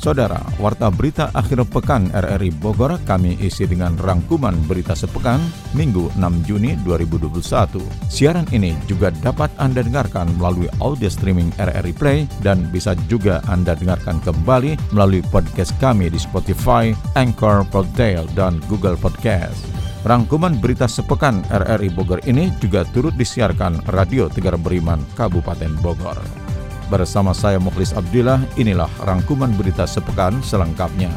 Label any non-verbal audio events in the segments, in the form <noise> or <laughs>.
Saudara, Warta Berita Akhir Pekan RRI Bogor kami isi dengan rangkuman berita sepekan Minggu 6 Juni 2021. Siaran ini juga dapat Anda dengarkan melalui audio streaming RRI Play dan bisa juga Anda dengarkan kembali melalui podcast kami di Spotify, Anchor, Podtail, dan Google Podcast. Rangkuman berita sepekan RRI Bogor ini juga turut disiarkan Radio Tegar Beriman, Kabupaten Bogor. Bersama saya Mukhlis Abdillah, inilah rangkuman berita sepekan selengkapnya.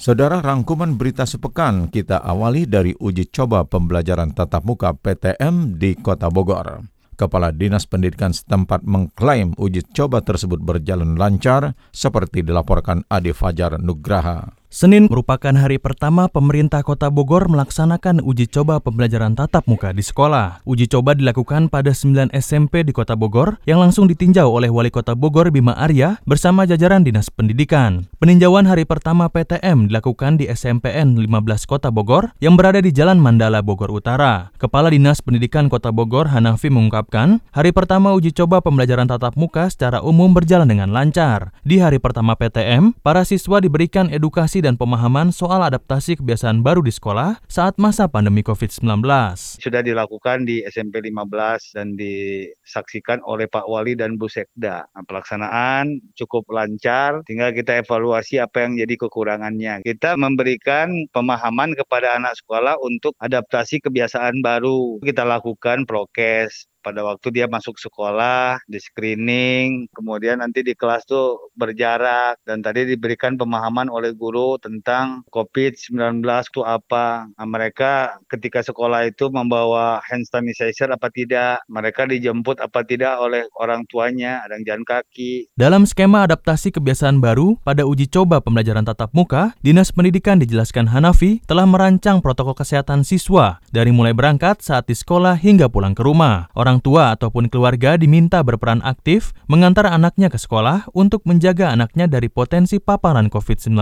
Saudara rangkuman berita sepekan kita awali dari uji coba pembelajaran tatap muka PTM di Kota Bogor. Kepala Dinas Pendidikan setempat mengklaim uji coba tersebut berjalan lancar seperti dilaporkan Ade Fajar Nugraha. Senin merupakan hari pertama pemerintah kota Bogor melaksanakan uji coba pembelajaran tatap muka di sekolah. Uji coba dilakukan pada 9 SMP di kota Bogor yang langsung ditinjau oleh Wali Kota Bogor Bima Arya bersama jajaran Dinas Pendidikan. Peninjauan hari pertama PTM dilakukan di SMPN 15 Kota Bogor yang berada di Jalan Mandala Bogor Utara. Kepala Dinas Pendidikan Kota Bogor Hanafi mengungkapkan, hari pertama uji coba pembelajaran tatap muka secara umum berjalan dengan lancar. Di hari pertama PTM, para siswa diberikan edukasi dan pemahaman soal adaptasi kebiasaan baru di sekolah saat masa pandemi COVID-19. Sudah dilakukan di SMP 15 dan disaksikan oleh Pak Wali dan Bu Sekda. Nah, pelaksanaan cukup lancar, tinggal kita evaluasi apa yang jadi kekurangannya. Kita memberikan pemahaman kepada anak sekolah untuk adaptasi kebiasaan baru. Kita lakukan prokes, pada waktu dia masuk sekolah, di screening, kemudian nanti di kelas tuh berjarak dan tadi diberikan pemahaman oleh guru tentang COVID-19 itu apa. Nah, mereka ketika sekolah itu membawa hand sanitizer apa tidak, mereka dijemput apa tidak oleh orang tuanya, ada yang jalan kaki. Dalam skema adaptasi kebiasaan baru pada uji coba pembelajaran tatap muka, Dinas Pendidikan dijelaskan Hanafi telah merancang protokol kesehatan siswa dari mulai berangkat saat di sekolah hingga pulang ke rumah. Orang orang tua ataupun keluarga diminta berperan aktif mengantar anaknya ke sekolah untuk menjaga anaknya dari potensi paparan COVID-19.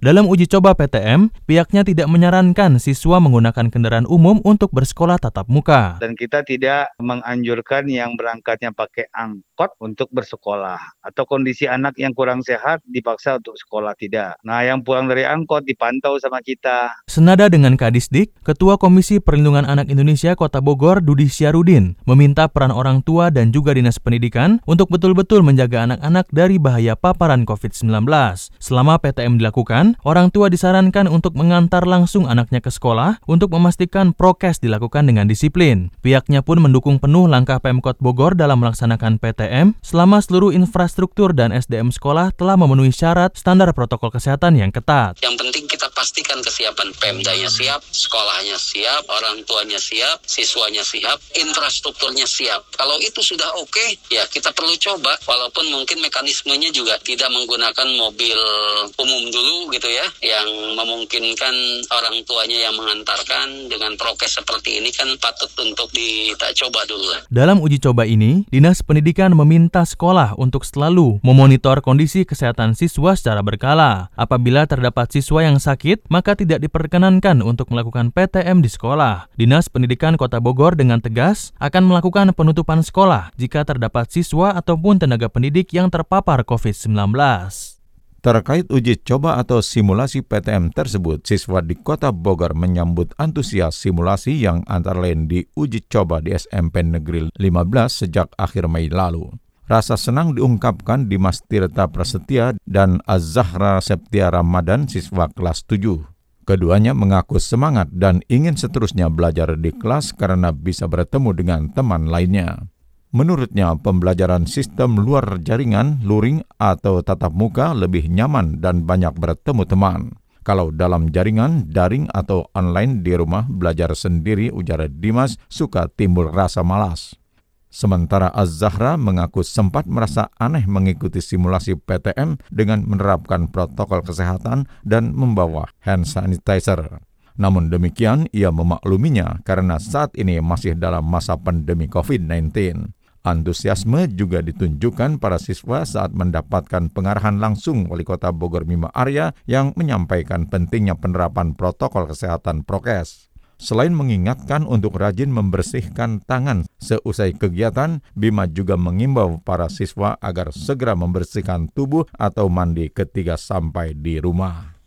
Dalam uji coba PTM, pihaknya tidak menyarankan siswa menggunakan kendaraan umum untuk bersekolah tatap muka. Dan kita tidak menganjurkan yang berangkatnya pakai angkot untuk bersekolah atau kondisi anak yang kurang sehat dipaksa untuk sekolah tidak. Nah, yang pulang dari angkot dipantau sama kita. Senada dengan Kadisdik, Ketua Komisi Perlindungan Anak Indonesia Kota Bogor Dudi Syarudin meminta peran orang tua dan juga Dinas Pendidikan untuk betul-betul menjaga anak-anak dari bahaya paparan COVID-19. Selama PTM dilakukan, orang tua disarankan untuk mengantar langsung anaknya ke sekolah untuk memastikan prokes dilakukan dengan disiplin. Pihaknya pun mendukung penuh langkah Pemkot Bogor dalam melaksanakan PTM selama seluruh infrastruktur dan SDM sekolah telah memenuhi syarat standar protokol kesehatan yang ketat. Yang penting kita pastikan kesiapan Pemdanya siap, sekolahnya siap, orang tuanya siap, siswanya siap, infrastruktur infrastrukturnya siap. Kalau itu sudah oke, okay, ya kita perlu coba. Walaupun mungkin mekanismenya juga tidak menggunakan mobil umum dulu gitu ya, yang memungkinkan orang tuanya yang mengantarkan dengan prokes seperti ini kan patut untuk kita coba dulu. Dalam uji coba ini, Dinas Pendidikan meminta sekolah untuk selalu memonitor kondisi kesehatan siswa secara berkala. Apabila terdapat siswa yang sakit, maka tidak diperkenankan untuk melakukan PTM di sekolah. Dinas Pendidikan Kota Bogor dengan tegas akan akan melakukan penutupan sekolah jika terdapat siswa ataupun tenaga pendidik yang terpapar COVID-19. Terkait uji coba atau simulasi PTM tersebut, siswa di Kota Bogor menyambut antusias simulasi yang antara lain diuji coba di SMP Negeri 15 sejak akhir Mei lalu. Rasa senang diungkapkan di Mas Tirta Prasetya dan Az-Zahra Septia Ramadan siswa kelas 7. Keduanya mengaku semangat dan ingin seterusnya belajar di kelas karena bisa bertemu dengan teman lainnya. Menurutnya, pembelajaran sistem luar jaringan, luring, atau tatap muka lebih nyaman dan banyak bertemu teman. Kalau dalam jaringan, daring, atau online di rumah belajar sendiri, ujar Dimas, suka timbul rasa malas. Sementara Az-Zahra mengaku sempat merasa aneh mengikuti simulasi PTM dengan menerapkan protokol kesehatan dan membawa hand sanitizer. Namun demikian, ia memakluminya karena saat ini masih dalam masa pandemi COVID-19. Antusiasme juga ditunjukkan para siswa saat mendapatkan pengarahan langsung Wali Kota Bogor Bima Arya yang menyampaikan pentingnya penerapan protokol kesehatan prokes. Selain mengingatkan untuk rajin membersihkan tangan seusai kegiatan, Bima juga mengimbau para siswa agar segera membersihkan tubuh atau mandi ketika sampai di rumah.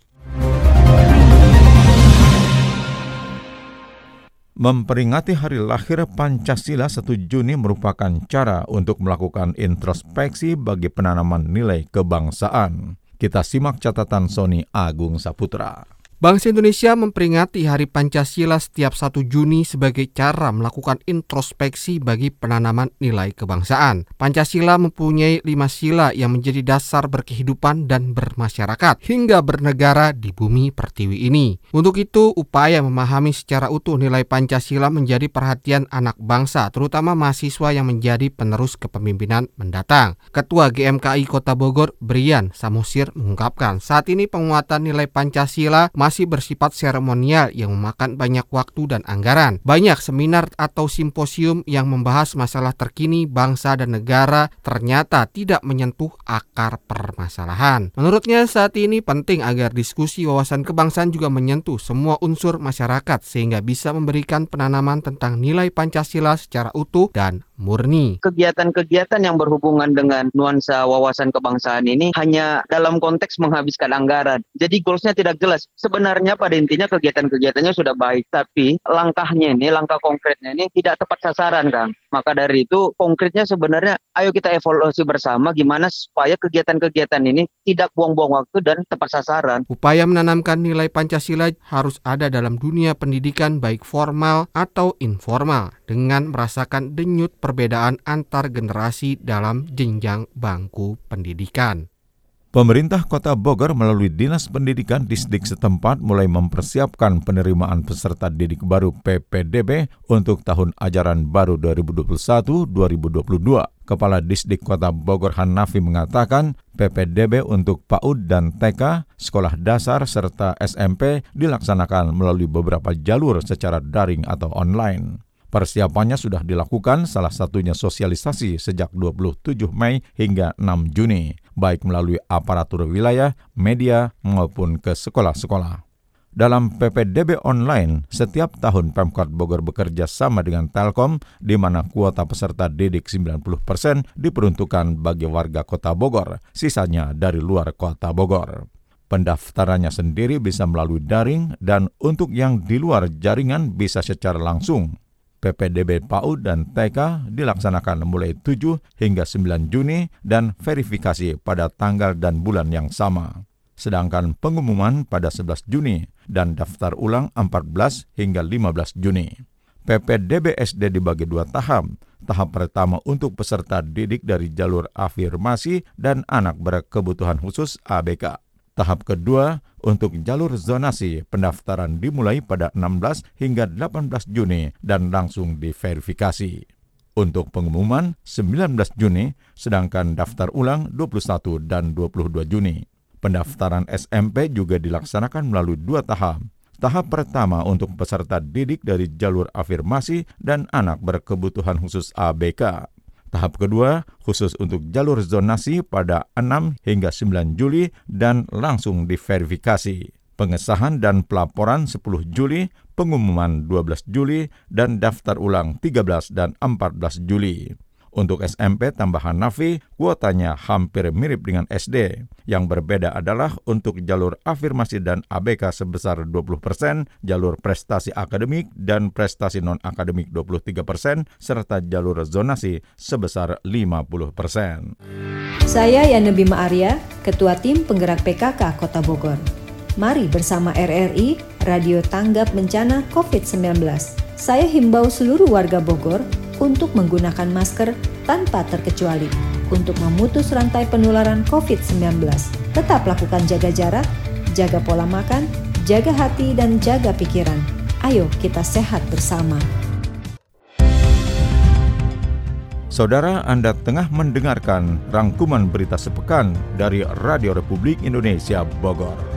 Memperingati hari lahir Pancasila 1 Juni merupakan cara untuk melakukan introspeksi bagi penanaman nilai kebangsaan. Kita simak catatan Sony Agung Saputra. Bangsa Indonesia memperingati Hari Pancasila setiap 1 Juni sebagai cara melakukan introspeksi bagi penanaman nilai kebangsaan. Pancasila mempunyai lima sila yang menjadi dasar berkehidupan dan bermasyarakat hingga bernegara di bumi pertiwi ini. Untuk itu, upaya memahami secara utuh nilai Pancasila menjadi perhatian anak bangsa, terutama mahasiswa yang menjadi penerus kepemimpinan mendatang. Ketua GMKI Kota Bogor, Brian Samusir, mengungkapkan saat ini penguatan nilai Pancasila masih masih bersifat seremonial yang memakan banyak waktu dan anggaran. Banyak seminar atau simposium yang membahas masalah terkini bangsa dan negara ternyata tidak menyentuh akar permasalahan. Menurutnya saat ini penting agar diskusi wawasan kebangsaan juga menyentuh semua unsur masyarakat sehingga bisa memberikan penanaman tentang nilai Pancasila secara utuh dan murni. Kegiatan-kegiatan yang berhubungan dengan nuansa wawasan kebangsaan ini hanya dalam konteks menghabiskan anggaran. Jadi goalsnya tidak jelas. Sebenarnya pada intinya kegiatan-kegiatannya sudah baik, tapi langkahnya ini, langkah konkretnya ini tidak tepat sasaran, Kang. Maka dari itu konkretnya sebenarnya ayo kita evaluasi bersama gimana supaya kegiatan-kegiatan ini tidak buang-buang waktu dan tepat sasaran. Upaya menanamkan nilai Pancasila harus ada dalam dunia pendidikan baik formal atau informal dengan merasakan denyut perbedaan antar generasi dalam jenjang bangku pendidikan. Pemerintah Kota Bogor melalui Dinas Pendidikan Distrik setempat mulai mempersiapkan penerimaan peserta didik baru PPDB untuk tahun ajaran baru 2021-2022. Kepala Distrik Kota Bogor Hanafi mengatakan PPDB untuk PAUD dan TK, sekolah dasar serta SMP dilaksanakan melalui beberapa jalur secara daring atau online. Persiapannya sudah dilakukan salah satunya sosialisasi sejak 27 Mei hingga 6 Juni, baik melalui aparatur wilayah, media, maupun ke sekolah-sekolah. Dalam PPDB online, setiap tahun Pemkot Bogor bekerja sama dengan Telkom, di mana kuota peserta didik 90% diperuntukkan bagi warga kota Bogor, sisanya dari luar kota Bogor. Pendaftarannya sendiri bisa melalui daring dan untuk yang di luar jaringan bisa secara langsung. PPDB PAUD dan TK dilaksanakan mulai 7 hingga 9 Juni dan verifikasi pada tanggal dan bulan yang sama. Sedangkan pengumuman pada 11 Juni dan daftar ulang 14 hingga 15 Juni. PPDB SD dibagi dua tahap. Tahap pertama untuk peserta didik dari jalur afirmasi dan anak berkebutuhan khusus ABK. Tahap kedua, untuk jalur zonasi, pendaftaran dimulai pada 16 hingga 18 Juni dan langsung diverifikasi. Untuk pengumuman 19 Juni, sedangkan daftar ulang 21 dan 22 Juni. Pendaftaran SMP juga dilaksanakan melalui dua tahap. Tahap pertama untuk peserta didik dari jalur afirmasi dan anak berkebutuhan khusus ABK Tahap kedua khusus untuk jalur zonasi pada 6 hingga 9 Juli dan langsung diverifikasi. Pengesahan dan pelaporan 10 Juli, pengumuman 12 Juli, dan daftar ulang 13 dan 14 Juli. Untuk SMP tambahan Nafi, kuotanya hampir mirip dengan SD. Yang berbeda adalah untuk jalur afirmasi dan ABK sebesar 20 persen, jalur prestasi akademik dan prestasi non-akademik 23 persen, serta jalur zonasi sebesar 50 persen. Saya Yana Bima Arya, Ketua Tim Penggerak PKK Kota Bogor. Mari bersama RRI, Radio Tanggap Bencana COVID-19. Saya himbau seluruh warga Bogor untuk menggunakan masker tanpa terkecuali untuk memutus rantai penularan COVID-19. Tetap lakukan jaga jarak, jaga pola makan, jaga hati, dan jaga pikiran. Ayo kita sehat bersama. Saudara Anda tengah mendengarkan rangkuman berita sepekan dari Radio Republik Indonesia Bogor.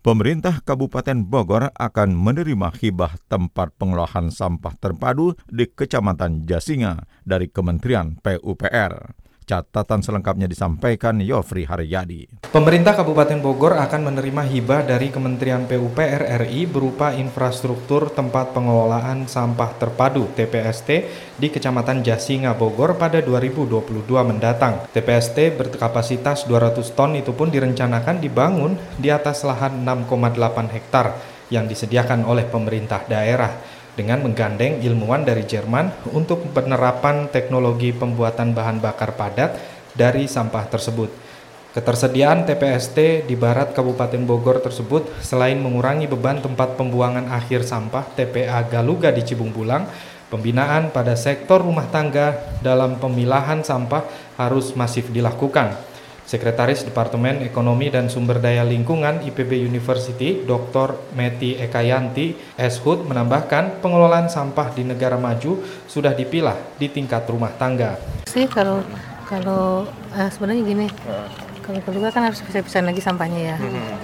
Pemerintah Kabupaten Bogor akan menerima hibah tempat pengolahan sampah terpadu di Kecamatan Jasinga dari Kementerian PUPR. Catatan selengkapnya disampaikan Yofri Haryadi. Pemerintah Kabupaten Bogor akan menerima hibah dari Kementerian PUPR RI berupa infrastruktur tempat pengelolaan sampah terpadu TPST di Kecamatan Jasinga Bogor pada 2022 mendatang. TPST berkapasitas 200 ton itu pun direncanakan dibangun di atas lahan 6,8 hektar yang disediakan oleh pemerintah daerah dengan menggandeng ilmuwan dari Jerman untuk penerapan teknologi pembuatan bahan bakar padat dari sampah tersebut. Ketersediaan TPST di barat Kabupaten Bogor tersebut selain mengurangi beban tempat pembuangan akhir sampah TPA Galuga di Cibung Bulang, pembinaan pada sektor rumah tangga dalam pemilahan sampah harus masif dilakukan. Sekretaris Departemen Ekonomi dan Sumber Daya Lingkungan IPB University, Dr. Meti Ekayanti Eshud menambahkan pengelolaan sampah di negara maju sudah dipilah di tingkat rumah tangga. Sih kalau kalau eh, sebenarnya gini, kalau kedua kan harus bisa-bisa lagi sampahnya ya.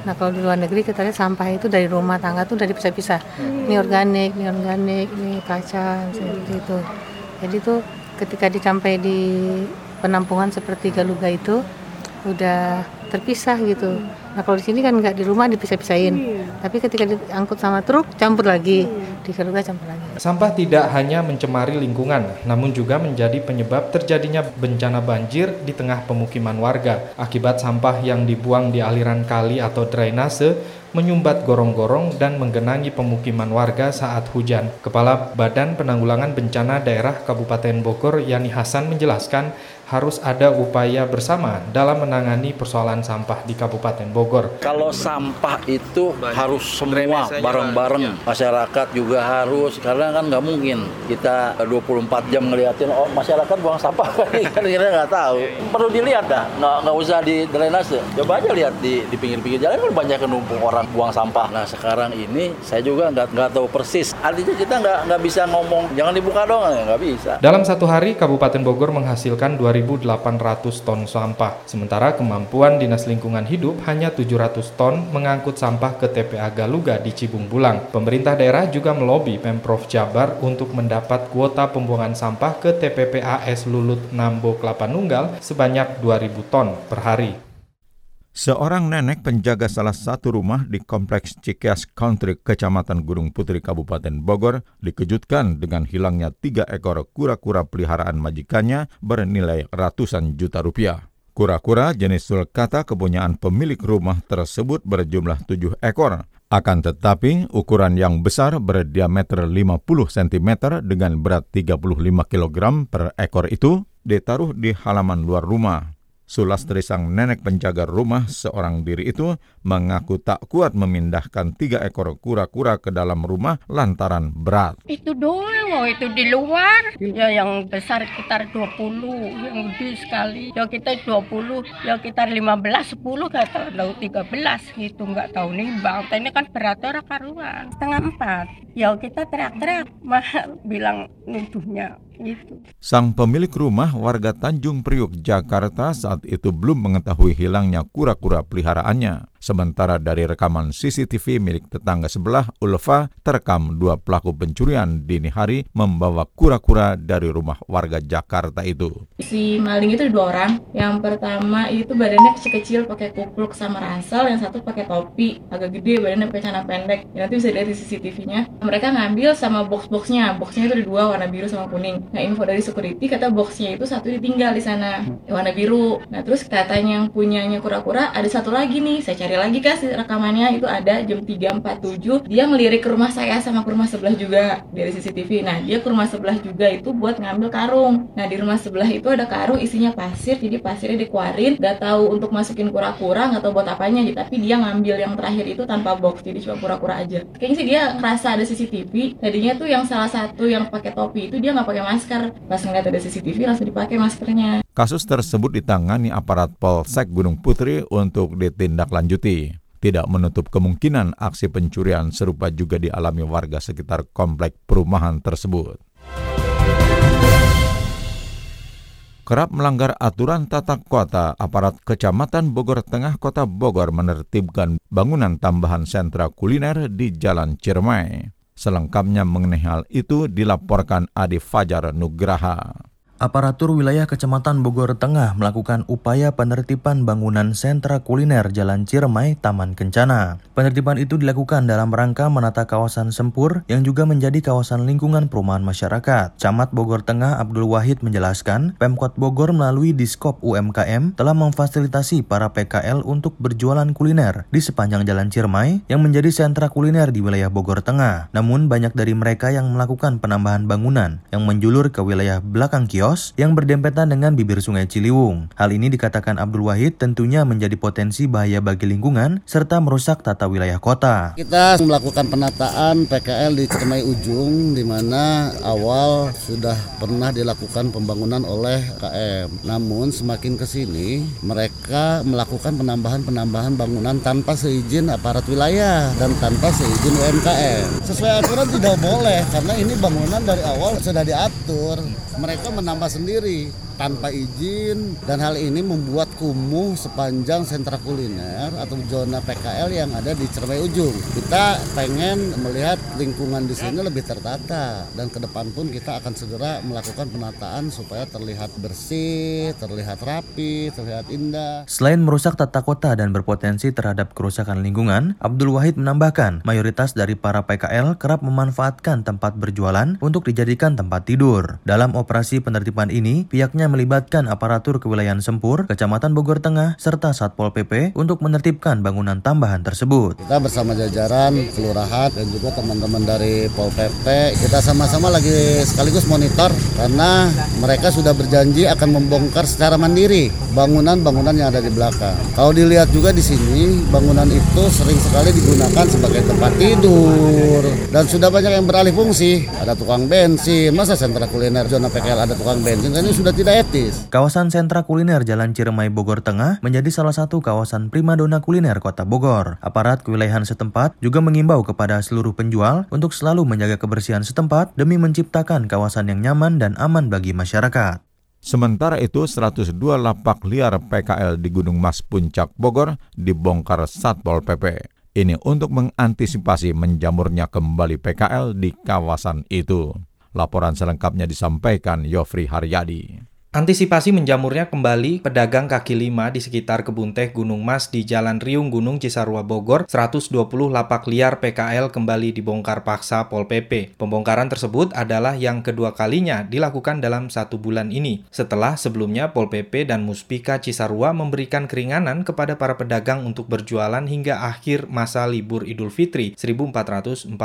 Nah kalau di luar negeri kita lihat sampah itu dari rumah tangga tuh dari bisa-bisa. Ini organik, ini organik, ini kaca, seperti itu. Jadi tuh ketika dicampai di penampungan seperti Galuga itu udah terpisah gitu. Nah kalau di sini kan nggak di rumah dipisah-pisahin, tapi ketika diangkut sama truk campur lagi, di keluarga campur lagi. Sampah tidak hanya mencemari lingkungan, namun juga menjadi penyebab terjadinya bencana banjir di tengah pemukiman warga akibat sampah yang dibuang di aliran kali atau drainase menyumbat gorong-gorong dan menggenangi pemukiman warga saat hujan. Kepala Badan Penanggulangan Bencana Daerah Kabupaten Bogor Yani Hasan menjelaskan harus ada upaya bersama dalam menangani persoalan sampah di Kabupaten Bogor. Kalau sampah itu harus semua bareng-bareng, masyarakat juga harus karena kan nggak mungkin kita 24 jam ngeliatin oh masyarakat buang sampah <laughs> kan kita nggak tahu. Perlu dilihat dah, nggak nggak usah di drainase. Coba aja lihat di di pinggir-pinggir jalan kan banyak kenumpuk orang buang sampah. Nah sekarang ini saya juga nggak nggak tahu persis. Artinya kita nggak nggak bisa ngomong jangan dibuka dong nggak bisa. Dalam satu hari Kabupaten Bogor menghasilkan 2.800 ton sampah. Sementara kemampuan Dinas Lingkungan Hidup hanya 700 ton mengangkut sampah ke TPA Galuga di Cibung Bulang. Pemerintah daerah juga melobi Pemprov Jabar untuk mendapat kuota pembuangan sampah ke TPPAS Lulut Nambo Kelapa Nunggal sebanyak 2.000 ton per hari. Seorang nenek penjaga salah satu rumah di Kompleks Cikeas Country, Kecamatan Gunung Putri, Kabupaten Bogor, dikejutkan dengan hilangnya tiga ekor kura-kura peliharaan majikannya bernilai ratusan juta rupiah. Kura-kura jenis sulcata kepunyaan pemilik rumah tersebut berjumlah tujuh ekor. Akan tetapi, ukuran yang besar berdiameter 50 cm dengan berat 35 kg per ekor itu ditaruh di halaman luar rumah. Sulastri sang nenek penjaga rumah seorang diri itu mengaku tak kuat memindahkan tiga ekor kura-kura ke dalam rumah lantaran berat. Itu dulu, itu di luar. Ya yang besar sekitar 20, yang gede sekali. Ya kita 20, ya kita 15, 10, gak tahu 13 gitu, nggak tahu nih bang. Ini kan berat orang karuan, setengah empat. Ya kita teriak-teriak, mah bilang nuduhnya itu. Sang pemilik rumah warga Tanjung Priuk, Jakarta saat itu belum mengetahui hilangnya kura-kura peliharaannya. Sementara dari rekaman CCTV milik tetangga sebelah, Ulfa terekam dua pelaku pencurian dini hari membawa kura-kura dari rumah warga Jakarta itu. Si maling itu dua orang. Yang pertama itu badannya kecil-kecil pakai kupluk sama ransel, yang satu pakai topi, agak gede badannya pakai celana pendek. Ya, nanti bisa lihat di CCTV-nya. Mereka ngambil sama box-boxnya. Boxnya itu ada dua warna biru sama kuning. Nah info dari security kata boxnya itu satu ditinggal di sana warna biru. Nah terus katanya yang punyanya kura-kura ada satu lagi nih. Saya cari lagi kan rekamannya. Itu ada jam 3.47 dia ngelirik ke rumah saya sama ke rumah sebelah juga dari CCTV nah dia ke rumah sebelah juga itu buat ngambil karung. Nah di rumah sebelah itu ada karung isinya pasir jadi pasirnya dikeluarin. Gak tahu untuk masukin kura-kura nggak tahu buat apanya tapi dia ngambil yang terakhir itu tanpa box jadi cuma kura-kura aja. Kayaknya sih dia ngerasa ada CCTV tadinya tuh yang salah satu yang pakai topi itu dia nggak pakai masker. Pas ngeliat ada CCTV langsung dipakai maskernya Kasus tersebut ditangani aparat Polsek Gunung Putri untuk ditindaklanjuti. Tidak menutup kemungkinan aksi pencurian serupa juga dialami warga sekitar komplek perumahan tersebut. kerap melanggar aturan tata kota, aparat Kecamatan Bogor Tengah Kota Bogor menertibkan bangunan tambahan sentra kuliner di Jalan Ciremai. Selengkapnya mengenai hal itu dilaporkan Adi Fajar Nugraha. Aparatur wilayah Kecamatan Bogor Tengah melakukan upaya penertiban bangunan sentra kuliner Jalan Ciremai, Taman Kencana. Penertiban itu dilakukan dalam rangka menata kawasan sempur yang juga menjadi kawasan lingkungan perumahan masyarakat. Camat Bogor Tengah Abdul Wahid menjelaskan, Pemkot Bogor melalui Diskop UMKM telah memfasilitasi para PKL untuk berjualan kuliner di sepanjang Jalan Ciremai yang menjadi sentra kuliner di wilayah Bogor Tengah. Namun banyak dari mereka yang melakukan penambahan bangunan yang menjulur ke wilayah belakang kios kios yang berdempetan dengan bibir sungai Ciliwung. Hal ini dikatakan Abdul Wahid tentunya menjadi potensi bahaya bagi lingkungan serta merusak tata wilayah kota. Kita melakukan penataan PKL di Ciremai Ujung di mana awal sudah pernah dilakukan pembangunan oleh KM. Namun semakin ke sini mereka melakukan penambahan-penambahan bangunan tanpa seizin aparat wilayah dan tanpa seizin UMKM. Sesuai aturan tidak boleh karena ini bangunan dari awal sudah diatur. Mereka menambah menambah sendiri tanpa izin dan hal ini membuat kumuh sepanjang sentra kuliner atau zona PKL yang ada di Ciremai Ujung. Kita pengen melihat lingkungan di sini lebih tertata dan ke depan pun kita akan segera melakukan penataan supaya terlihat bersih, terlihat rapi, terlihat indah. Selain merusak tata kota dan berpotensi terhadap kerusakan lingkungan, Abdul Wahid menambahkan mayoritas dari para PKL kerap memanfaatkan tempat berjualan untuk dijadikan tempat tidur. Dalam operasi penertiban ini, pihaknya melibatkan aparatur kewilayahan Sempur, Kecamatan Bogor Tengah, serta Satpol PP untuk menertibkan bangunan tambahan tersebut. Kita bersama jajaran kelurahan dan juga teman-teman dari Pol PP, kita sama-sama lagi sekaligus monitor karena mereka sudah berjanji akan membongkar secara mandiri bangunan-bangunan yang ada di belakang. Kalau dilihat juga di sini, bangunan itu sering sekali digunakan sebagai tempat tidur dan sudah banyak yang beralih fungsi. Ada tukang bensin, masa sentra kuliner zona PKL ada tukang bensin, ini sudah tidak etis. Kawasan sentra kuliner Jalan Ciremai Bogor Tengah menjadi salah satu kawasan primadona kuliner Kota Bogor. Aparat kewilayahan setempat juga mengimbau kepada seluruh penjual untuk selalu menjaga kebersihan setempat demi menciptakan kawasan yang nyaman dan aman bagi masyarakat. Sementara itu, 102 lapak liar PKL di Gunung Mas Puncak Bogor dibongkar Satpol PP. Ini untuk mengantisipasi menjamurnya kembali PKL di kawasan itu. Laporan selengkapnya disampaikan Yofri Haryadi. Antisipasi menjamurnya kembali pedagang kaki lima di sekitar kebun teh Gunung Mas di Jalan Riung Gunung Cisarua Bogor, 120 lapak liar PKL kembali dibongkar paksa Pol PP. Pembongkaran tersebut adalah yang kedua kalinya dilakukan dalam satu bulan ini, setelah sebelumnya Pol PP dan Muspika Cisarua memberikan keringanan kepada para pedagang untuk berjualan hingga akhir masa libur Idul Fitri 1442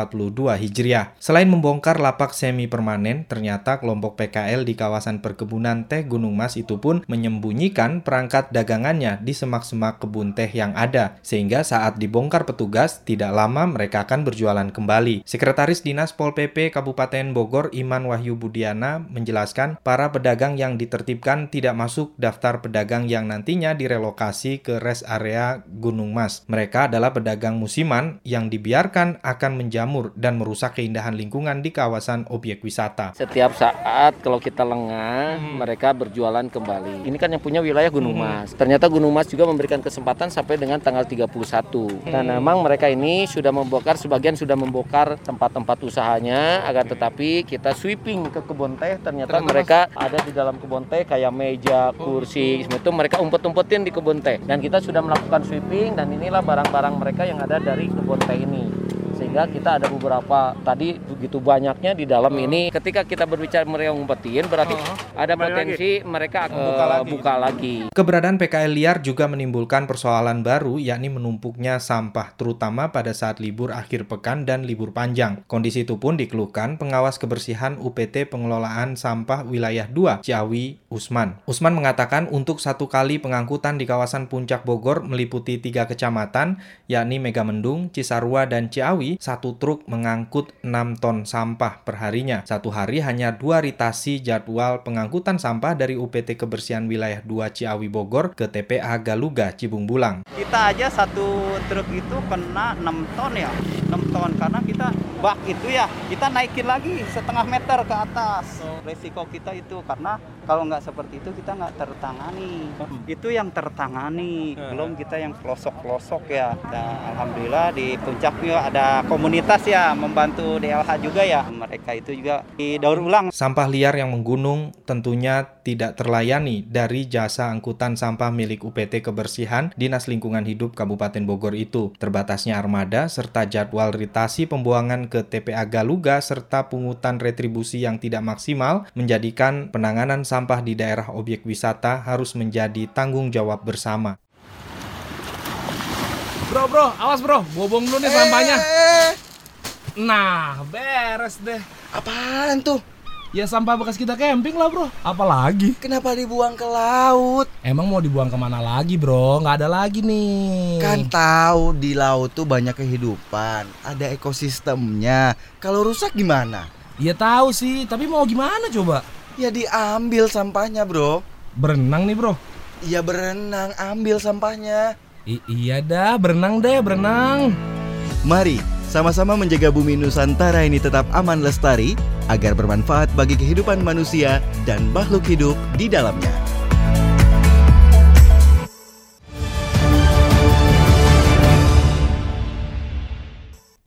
Hijriah. Selain membongkar lapak semi permanen, ternyata kelompok PKL di kawasan perkebunan teh Gunung Mas itu pun menyembunyikan perangkat dagangannya di semak-semak kebun teh yang ada, sehingga saat dibongkar petugas, tidak lama mereka akan berjualan kembali. Sekretaris Dinas Pol PP Kabupaten Bogor Iman Wahyu Budiana menjelaskan para pedagang yang ditertibkan tidak masuk daftar pedagang yang nantinya direlokasi ke rest area Gunung Mas. Mereka adalah pedagang musiman yang dibiarkan akan menjamur dan merusak keindahan lingkungan di kawasan objek wisata. Setiap saat kalau kita lengah, hmm. mereka berjualan kembali. Ini kan yang punya wilayah Gunung hmm. Mas. Ternyata Gunung Mas juga memberikan kesempatan sampai dengan tanggal 31. Hmm. Dan memang mereka ini sudah membongkar sebagian sudah membongkar tempat-tempat usahanya agar tetapi kita sweeping ke kebun teh ternyata Ternyata mereka mas. ada di dalam kebun teh kayak meja, kursi, semua itu mereka umpet-umpetin di kebun teh. Dan kita sudah melakukan sweeping dan inilah barang-barang mereka yang ada dari kebun teh ini sehingga kita ada beberapa tadi begitu banyaknya di dalam uh. ini ketika kita berbicara mereka ngumpetin berarti uh. ada potensi lagi. mereka akan buka, uh, lagi. buka lagi. Keberadaan PKL liar juga menimbulkan persoalan baru yakni menumpuknya sampah terutama pada saat libur akhir pekan dan libur panjang. Kondisi itu pun dikeluhkan pengawas kebersihan UPT pengelolaan sampah wilayah 2 Ciawi Usman. Usman mengatakan untuk satu kali pengangkutan di kawasan Puncak Bogor meliputi tiga kecamatan yakni Megamendung, Cisarua, dan Ciawi satu truk mengangkut 6 ton sampah perharinya. Satu hari hanya dua ritasi jadwal pengangkutan sampah dari UPT Kebersihan Wilayah 2 Ciawi Bogor ke TPA Galuga Cibung Bulang. Kita aja satu truk itu kena 6 ton ya, 6 ton karena kita bak itu ya kita naikin lagi setengah meter ke atas. Resiko kita itu karena kalau nggak seperti itu kita nggak tertangani. Itu yang tertangani, belum kita yang pelosok-pelosok ya. Dan alhamdulillah di puncaknya ada komunitas ya membantu DLH juga ya. Mereka itu juga didaur ulang. Sampah liar yang menggunung tentunya tidak terlayani dari jasa angkutan sampah milik UPT Kebersihan Dinas Lingkungan Hidup Kabupaten Bogor itu. Terbatasnya armada serta jadwal ritasi pembuangan ke TPA Galuga serta pungutan retribusi yang tidak maksimal menjadikan penanganan sampah di daerah objek wisata harus menjadi tanggung jawab bersama. Bro, bro, awas bro, bobong dulu nih sampahnya. Nah, beres deh. Apaan tuh? Ya sampah bekas kita camping lah bro, apalagi? Kenapa dibuang ke laut? Emang mau dibuang ke mana lagi bro? Nggak ada lagi nih. Kan tahu di laut tuh banyak kehidupan, ada ekosistemnya. Kalau rusak gimana? Ya tahu sih, tapi mau gimana coba? Ya diambil sampahnya bro. Berenang nih bro? Iya berenang, ambil sampahnya. I iya dah, berenang deh, berenang. Mari sama-sama menjaga bumi Nusantara ini tetap aman lestari agar bermanfaat bagi kehidupan manusia dan makhluk hidup di dalamnya.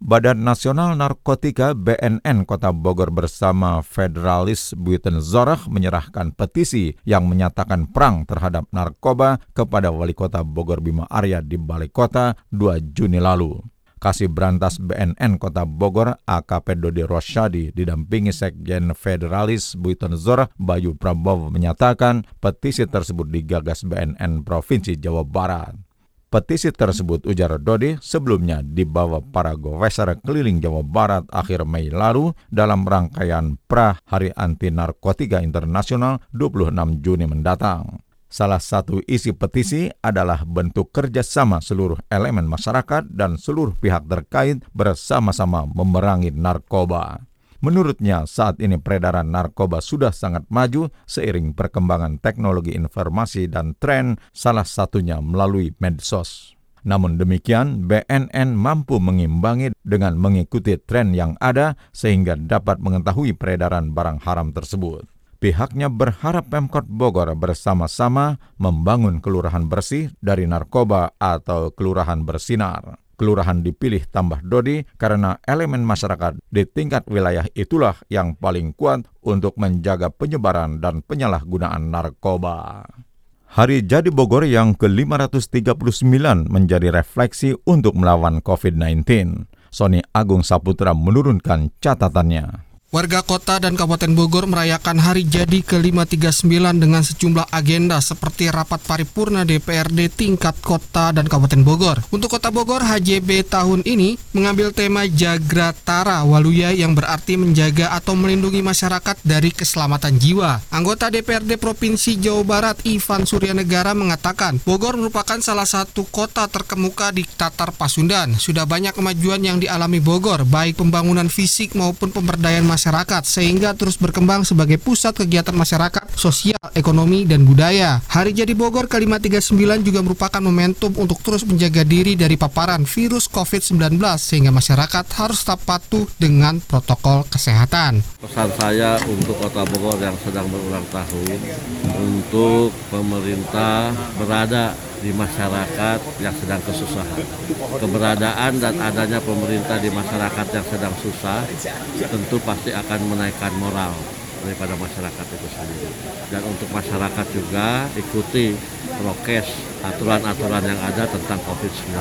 Badan Nasional Narkotika BNN Kota Bogor bersama Federalis Buiten Zorach menyerahkan petisi yang menyatakan perang terhadap narkoba kepada Wali Kota Bogor Bima Arya di Balai Kota 2 Juni lalu. Kasih Berantas BNN Kota Bogor AKP Dodi Rosyadi didampingi Sekjen Federalis Buiten Zorach Bayu Prabowo menyatakan petisi tersebut digagas BNN Provinsi Jawa Barat. Petisi tersebut ujar Dodi sebelumnya dibawa para gofeser keliling Jawa Barat akhir Mei lalu dalam rangkaian pra Hari Anti Narkotika Internasional 26 Juni mendatang. Salah satu isi petisi adalah bentuk kerjasama seluruh elemen masyarakat dan seluruh pihak terkait bersama-sama memerangi narkoba. Menurutnya, saat ini peredaran narkoba sudah sangat maju seiring perkembangan teknologi informasi dan tren, salah satunya melalui medsos. Namun demikian, BNN mampu mengimbangi dengan mengikuti tren yang ada sehingga dapat mengetahui peredaran barang haram tersebut. Pihaknya berharap Pemkot Bogor bersama-sama membangun kelurahan bersih dari narkoba atau kelurahan bersinar kelurahan dipilih tambah Dodi karena elemen masyarakat di tingkat wilayah itulah yang paling kuat untuk menjaga penyebaran dan penyalahgunaan narkoba. Hari Jadi Bogor yang ke-539 menjadi refleksi untuk melawan COVID-19. Sony Agung Saputra menurunkan catatannya. Warga kota dan Kabupaten Bogor merayakan Hari Jadi ke-539 dengan sejumlah agenda seperti rapat paripurna DPRD tingkat kota dan Kabupaten Bogor. Untuk Kota Bogor, HJB tahun ini mengambil tema Jagratara Waluya yang berarti menjaga atau melindungi masyarakat dari keselamatan jiwa. Anggota DPRD Provinsi Jawa Barat Ivan Suryanegara mengatakan, Bogor merupakan salah satu kota terkemuka di Tatar Pasundan. Sudah banyak kemajuan yang dialami Bogor, baik pembangunan fisik maupun pemberdayaan masyarakat masyarakat sehingga terus berkembang sebagai pusat kegiatan masyarakat, sosial, ekonomi, dan budaya. Hari Jadi Bogor ke-539 juga merupakan momentum untuk terus menjaga diri dari paparan virus COVID-19 sehingga masyarakat harus tetap patuh dengan protokol kesehatan. Pesan saya untuk Kota Bogor yang sedang berulang tahun untuk pemerintah berada di masyarakat yang sedang kesusahan. Keberadaan dan adanya pemerintah di masyarakat yang sedang susah tentu pasti akan menaikkan moral daripada masyarakat itu sendiri. Dan untuk masyarakat juga ikuti prokes aturan-aturan yang ada tentang COVID-19.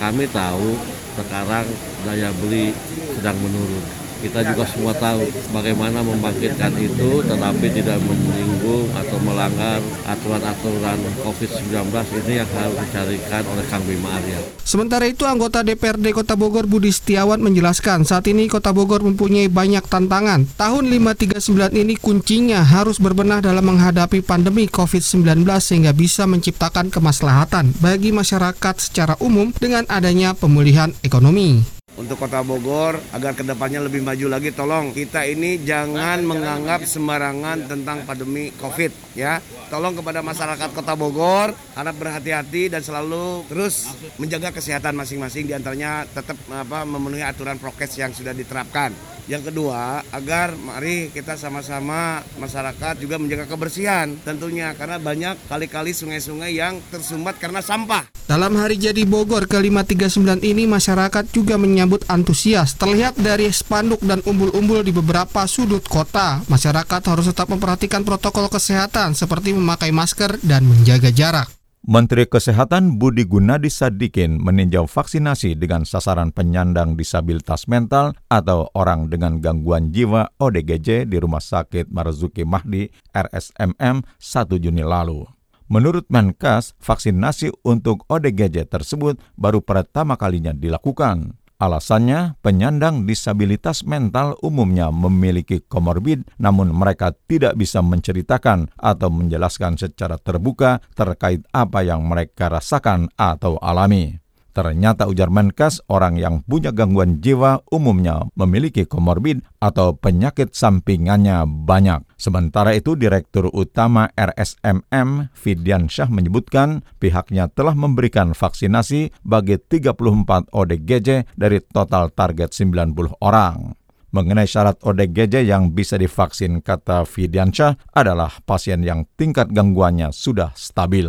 Kami tahu sekarang daya beli sedang menurun kita juga semua tahu bagaimana membangkitkan itu tetapi tidak menyinggung atau melanggar aturan-aturan COVID-19 ini yang harus dicarikan oleh Kang Bima Arya. Sementara itu anggota DPRD Kota Bogor Budi Setiawan menjelaskan saat ini Kota Bogor mempunyai banyak tantangan. Tahun 539 ini kuncinya harus berbenah dalam menghadapi pandemi COVID-19 sehingga bisa menciptakan kemaslahatan bagi masyarakat secara umum dengan adanya pemulihan ekonomi. Untuk Kota Bogor agar ke depannya lebih maju lagi. Tolong kita ini jangan menganggap sembarangan tentang pandemi COVID ya. Tolong kepada masyarakat Kota Bogor harap berhati-hati dan selalu terus menjaga kesehatan masing-masing di antaranya tetap apa memenuhi aturan prokes yang sudah diterapkan. Yang kedua, agar mari kita sama-sama masyarakat juga menjaga kebersihan tentunya karena banyak kali-kali sungai-sungai yang tersumbat karena sampah. Dalam hari jadi Bogor ke-539 ini masyarakat juga menyambut antusias. Terlihat dari spanduk dan umbul-umbul di beberapa sudut kota. Masyarakat harus tetap memperhatikan protokol kesehatan seperti memakai masker dan menjaga jarak. Menteri Kesehatan Budi Gunadi Sadikin meninjau vaksinasi dengan sasaran penyandang disabilitas mental atau orang dengan gangguan jiwa ODGJ di Rumah Sakit Marzuki Mahdi RSMM 1 Juni lalu. Menurut Menkes, vaksinasi untuk ODGJ tersebut baru pertama kalinya dilakukan. Alasannya, penyandang disabilitas mental umumnya memiliki komorbid, namun mereka tidak bisa menceritakan atau menjelaskan secara terbuka terkait apa yang mereka rasakan atau alami. Ternyata ujar Menkes, orang yang punya gangguan jiwa umumnya memiliki komorbid atau penyakit sampingannya banyak. Sementara itu, Direktur Utama RSMM Fidiansyah menyebutkan pihaknya telah memberikan vaksinasi bagi 34 ODGJ dari total target 90 orang. Mengenai syarat ODGJ yang bisa divaksin, kata Fidiansyah, adalah pasien yang tingkat gangguannya sudah stabil.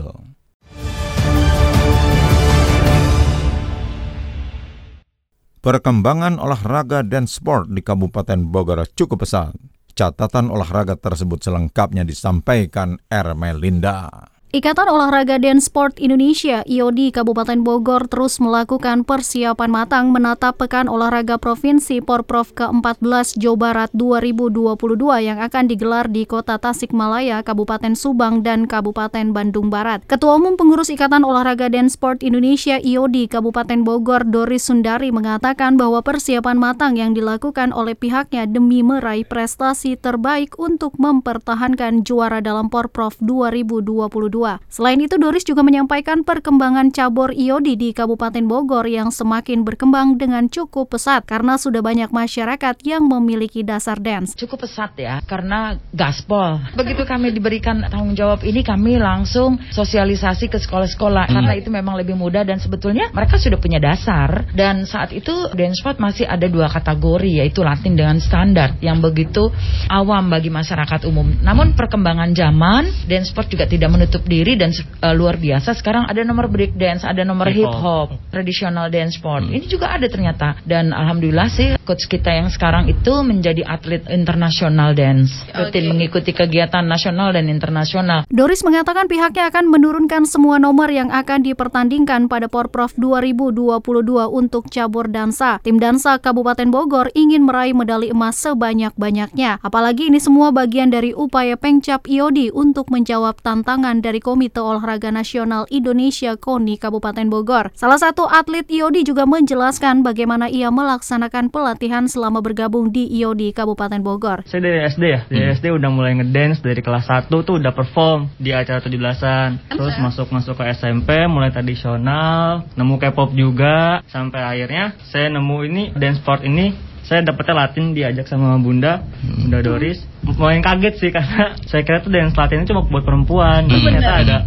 Perkembangan olahraga dan sport di Kabupaten Bogor cukup pesat. Catatan olahraga tersebut selengkapnya disampaikan R. Ikatan Olahraga dan Sport Indonesia IOD Kabupaten Bogor terus melakukan persiapan matang menatap Pekan Olahraga Provinsi Porprov ke-14 Jawa Barat 2022 yang akan digelar di Kota Tasikmalaya, Kabupaten Subang, dan Kabupaten Bandung Barat. Ketua Umum Pengurus Ikatan Olahraga dan Sport Indonesia IOD Kabupaten Bogor Doris Sundari mengatakan bahwa persiapan matang yang dilakukan oleh pihaknya demi meraih prestasi terbaik untuk mempertahankan juara dalam Porprov 2022. Selain itu, Doris juga menyampaikan perkembangan cabur IOD di Kabupaten Bogor yang semakin berkembang dengan cukup pesat karena sudah banyak masyarakat yang memiliki dasar dance. Cukup pesat ya, karena gaspol. Begitu kami diberikan tanggung jawab ini, kami langsung sosialisasi ke sekolah-sekolah hmm. karena itu memang lebih mudah dan sebetulnya mereka sudah punya dasar dan saat itu dance sport masih ada dua kategori yaitu Latin dengan standar yang begitu awam bagi masyarakat umum. Namun perkembangan zaman dance sport juga tidak menutup diri dan uh, luar biasa. Sekarang ada nomor break dance, ada nomor hip hop, tradisional dance sport. Hmm. Ini juga ada ternyata. Dan alhamdulillah sih coach kita yang sekarang itu menjadi atlet internasional dance. Rutin okay. mengikuti kegiatan nasional dan internasional. Doris mengatakan pihaknya akan menurunkan semua nomor yang akan dipertandingkan pada Porprov 2022 untuk cabur dansa. Tim dansa Kabupaten Bogor ingin meraih medali emas sebanyak-banyaknya. Apalagi ini semua bagian dari upaya Pengcap IOD untuk menjawab tantangan dari Komite Olahraga Nasional Indonesia KONI Kabupaten Bogor. Salah satu atlet IOD juga menjelaskan bagaimana ia melaksanakan pelatihan selama bergabung di IOD Kabupaten Bogor. Saya dari SD ya, dari hmm. SD udah mulai ngedance dari kelas 1 tuh udah perform di acara 17-an. Terus masuk-masuk ke SMP mulai tradisional, nemu K-pop juga sampai akhirnya saya nemu ini dance sport ini saya dapetnya Latin diajak sama Bunda, Bunda Doris. Mulai kaget sih <laughs> karena saya kira tuh dance Latin itu cuma buat perempuan, hmm. ternyata ada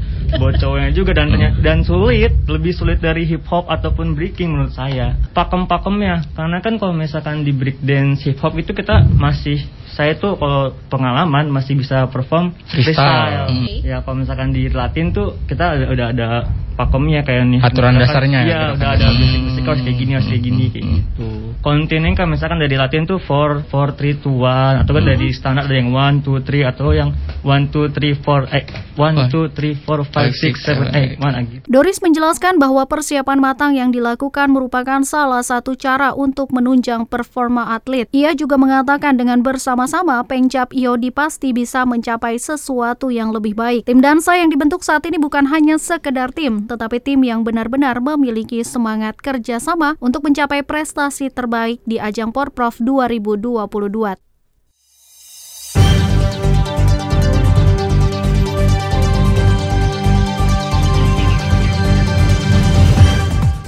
buat cowoknya juga dan dan sulit, lebih sulit dari hip hop ataupun breaking menurut saya. Pakem-pakemnya, karena kan kalau misalkan di break dance hip hop itu kita masih saya tuh kalau pengalaman masih bisa perform freestyle. Hmm. Ya kalau misalkan di Latin tuh kita udah, udah ada pakemnya kayak nih. Aturan dasarnya ya. Iya, udah ada basic musik harus kayak gini, harus kayak gini kayak hmm. gitu. Kontinen kan misalkan dari Latin tuh 4 4 3 2 1 atau kan hmm. dari standar ada yang 1 2 3 atau yang 1 2 3 4 eh 1 2 3 4 5 6 7 8 gitu. Doris menjelaskan bahwa persiapan matang yang dilakukan merupakan salah satu cara untuk menunjang performa atlet. Ia juga mengatakan dengan bersama sama-sama Pengcap IOD pasti bisa mencapai sesuatu yang lebih baik. Tim dansa yang dibentuk saat ini bukan hanya sekedar tim, tetapi tim yang benar-benar memiliki semangat kerjasama untuk mencapai prestasi terbaik di ajang Porprov 2022.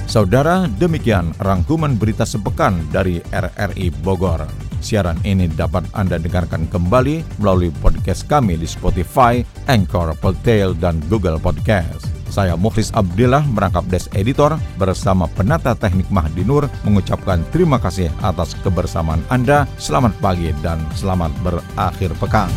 Saudara, demikian rangkuman berita sepekan dari RRI Bogor. Siaran ini dapat Anda dengarkan kembali melalui podcast kami di Spotify, Anchor, Podtail, dan Google Podcast. Saya Mukhlis Abdillah merangkap Des Editor bersama penata teknik Mahdi Nur mengucapkan terima kasih atas kebersamaan Anda. Selamat pagi dan selamat berakhir pekan.